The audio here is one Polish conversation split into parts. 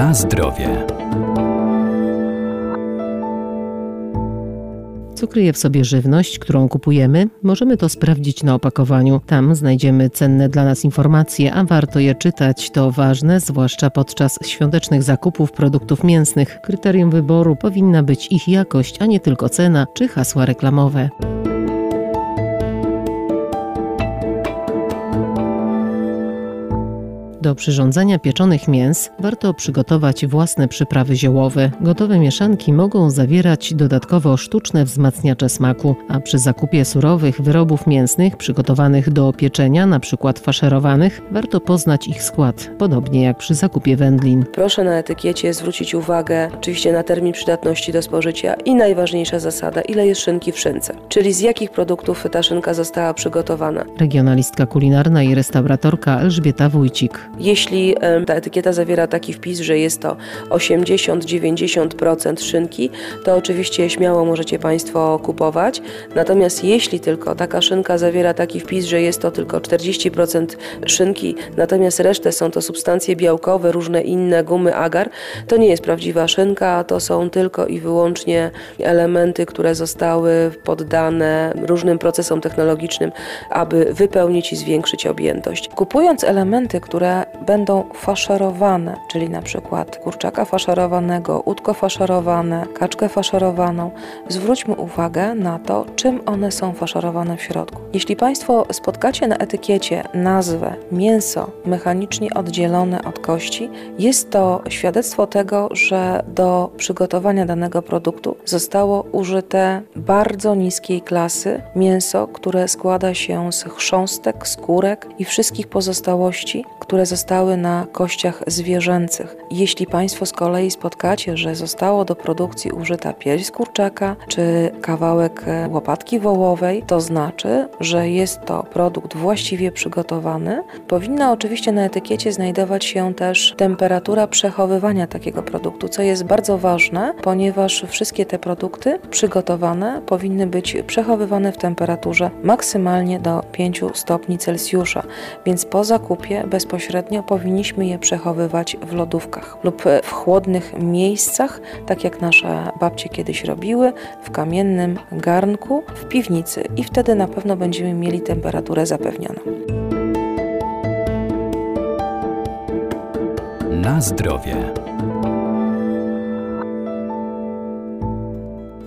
Na zdrowie. Co kryje w sobie żywność, którą kupujemy? Możemy to sprawdzić na opakowaniu. Tam znajdziemy cenne dla nas informacje, a warto je czytać. To ważne, zwłaszcza podczas świątecznych zakupów produktów mięsnych. Kryterium wyboru powinna być ich jakość, a nie tylko cena czy hasła reklamowe. Do przyrządzania pieczonych mięs warto przygotować własne przyprawy ziołowe. Gotowe mieszanki mogą zawierać dodatkowo sztuczne wzmacniacze smaku, a przy zakupie surowych wyrobów mięsnych przygotowanych do pieczenia, np. faszerowanych, warto poznać ich skład, podobnie jak przy zakupie wędlin. Proszę na etykiecie zwrócić uwagę oczywiście na termin przydatności do spożycia i najważniejsza zasada, ile jest szynki w szynce, czyli z jakich produktów ta szynka została przygotowana. Regionalistka kulinarna i restauratorka Elżbieta Wójcik. Jeśli ta etykieta zawiera taki wpis, że jest to 80-90% szynki, to oczywiście śmiało możecie Państwo kupować. Natomiast jeśli tylko taka szynka zawiera taki wpis, że jest to tylko 40% szynki, natomiast resztę są to substancje białkowe, różne inne gumy agar, to nie jest prawdziwa szynka, to są tylko i wyłącznie elementy, które zostały poddane różnym procesom technologicznym, aby wypełnić i zwiększyć objętość. Kupując elementy, które będą faszerowane, czyli na przykład kurczaka faszerowanego, udko faszerowane, kaczkę faszerowaną, zwróćmy uwagę na to, czym one są faszerowane w środku. Jeśli Państwo spotkacie na etykiecie nazwę mięso mechanicznie oddzielone od kości, jest to świadectwo tego, że do przygotowania danego produktu zostało użyte bardzo niskiej klasy mięso, które składa się z chrząstek, skórek i wszystkich pozostałości, które zostały na kościach zwierzęcych. Jeśli Państwo z kolei spotkacie, że zostało do produkcji użyta pierś z kurczaka czy kawałek e, łopatki wołowej, to znaczy, że jest to produkt właściwie przygotowany. Powinna oczywiście na etykiecie znajdować się też temperatura przechowywania takiego produktu, co jest bardzo ważne, ponieważ wszystkie te produkty przygotowane powinny być przechowywane w temperaturze maksymalnie do 5 stopni Celsjusza, więc po zakupie bezpośrednio bezpośrednio, powinniśmy je przechowywać w lodówkach lub w chłodnych miejscach, tak jak nasze babcie kiedyś robiły, w kamiennym garnku, w piwnicy i wtedy na pewno będziemy mieli temperaturę zapewnioną. Na zdrowie.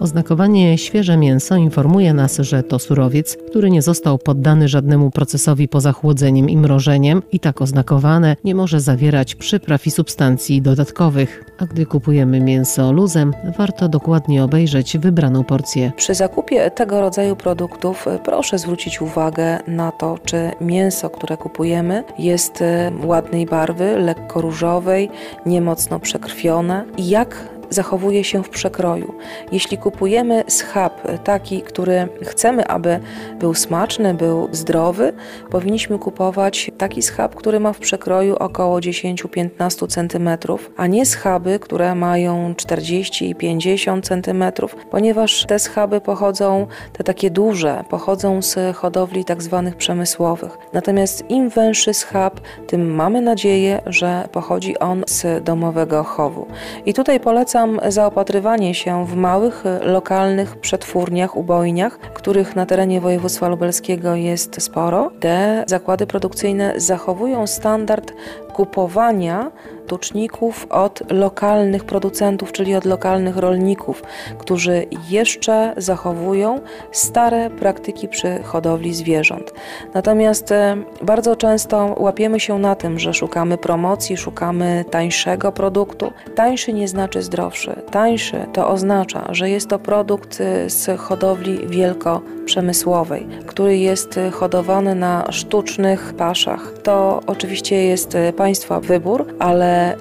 Oznakowanie świeże mięso informuje nas, że to surowiec, który nie został poddany żadnemu procesowi poza chłodzeniem i mrożeniem i tak oznakowane nie może zawierać przypraw i substancji dodatkowych. A gdy kupujemy mięso luzem, warto dokładnie obejrzeć wybraną porcję. Przy zakupie tego rodzaju produktów e, proszę zwrócić uwagę na to, czy mięso, które kupujemy, jest e, ładnej barwy, lekko różowej, niemocno przekrwione i jak zachowuje się w przekroju. Jeśli kupujemy schab taki, który chcemy, aby był smaczny, był zdrowy, powinniśmy kupować taki schab, który ma w przekroju około 10-15 cm, a nie schaby, które mają 40 i 50 cm, ponieważ te schaby pochodzą, te takie duże, pochodzą z hodowli tak zwanych przemysłowych. Natomiast im węższy schab, tym mamy nadzieję, że pochodzi on z domowego chowu. I tutaj polecam Polecam zaopatrywanie się w małych, lokalnych przetwórniach, ubojniach, których na terenie województwa lubelskiego jest sporo. Te zakłady produkcyjne zachowują standard kupowania tuczników od lokalnych producentów, czyli od lokalnych rolników, którzy jeszcze zachowują stare praktyki przy hodowli zwierząt. Natomiast e, bardzo często łapiemy się na tym, że szukamy promocji, szukamy tańszego produktu. Tańszy nie znaczy zdrowszy. Tańszy to oznacza, że jest to produkt e, z hodowli wielkoprzemysłowej, który jest e, hodowany na sztucznych paszach. To oczywiście jest Państwa wybór,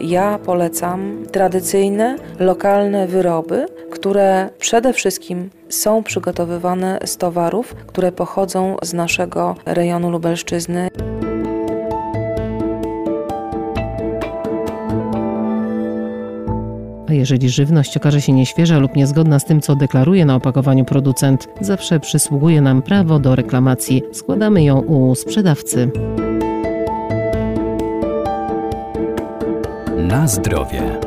ja polecam tradycyjne, lokalne wyroby, które przede wszystkim są przygotowywane z towarów, które pochodzą z naszego rejonu Lubelszczyzny. A jeżeli żywność okaże się nieświeża lub niezgodna z tym, co deklaruje na opakowaniu producent, zawsze przysługuje nam prawo do reklamacji. Składamy ją u sprzedawcy. Na zdrowie.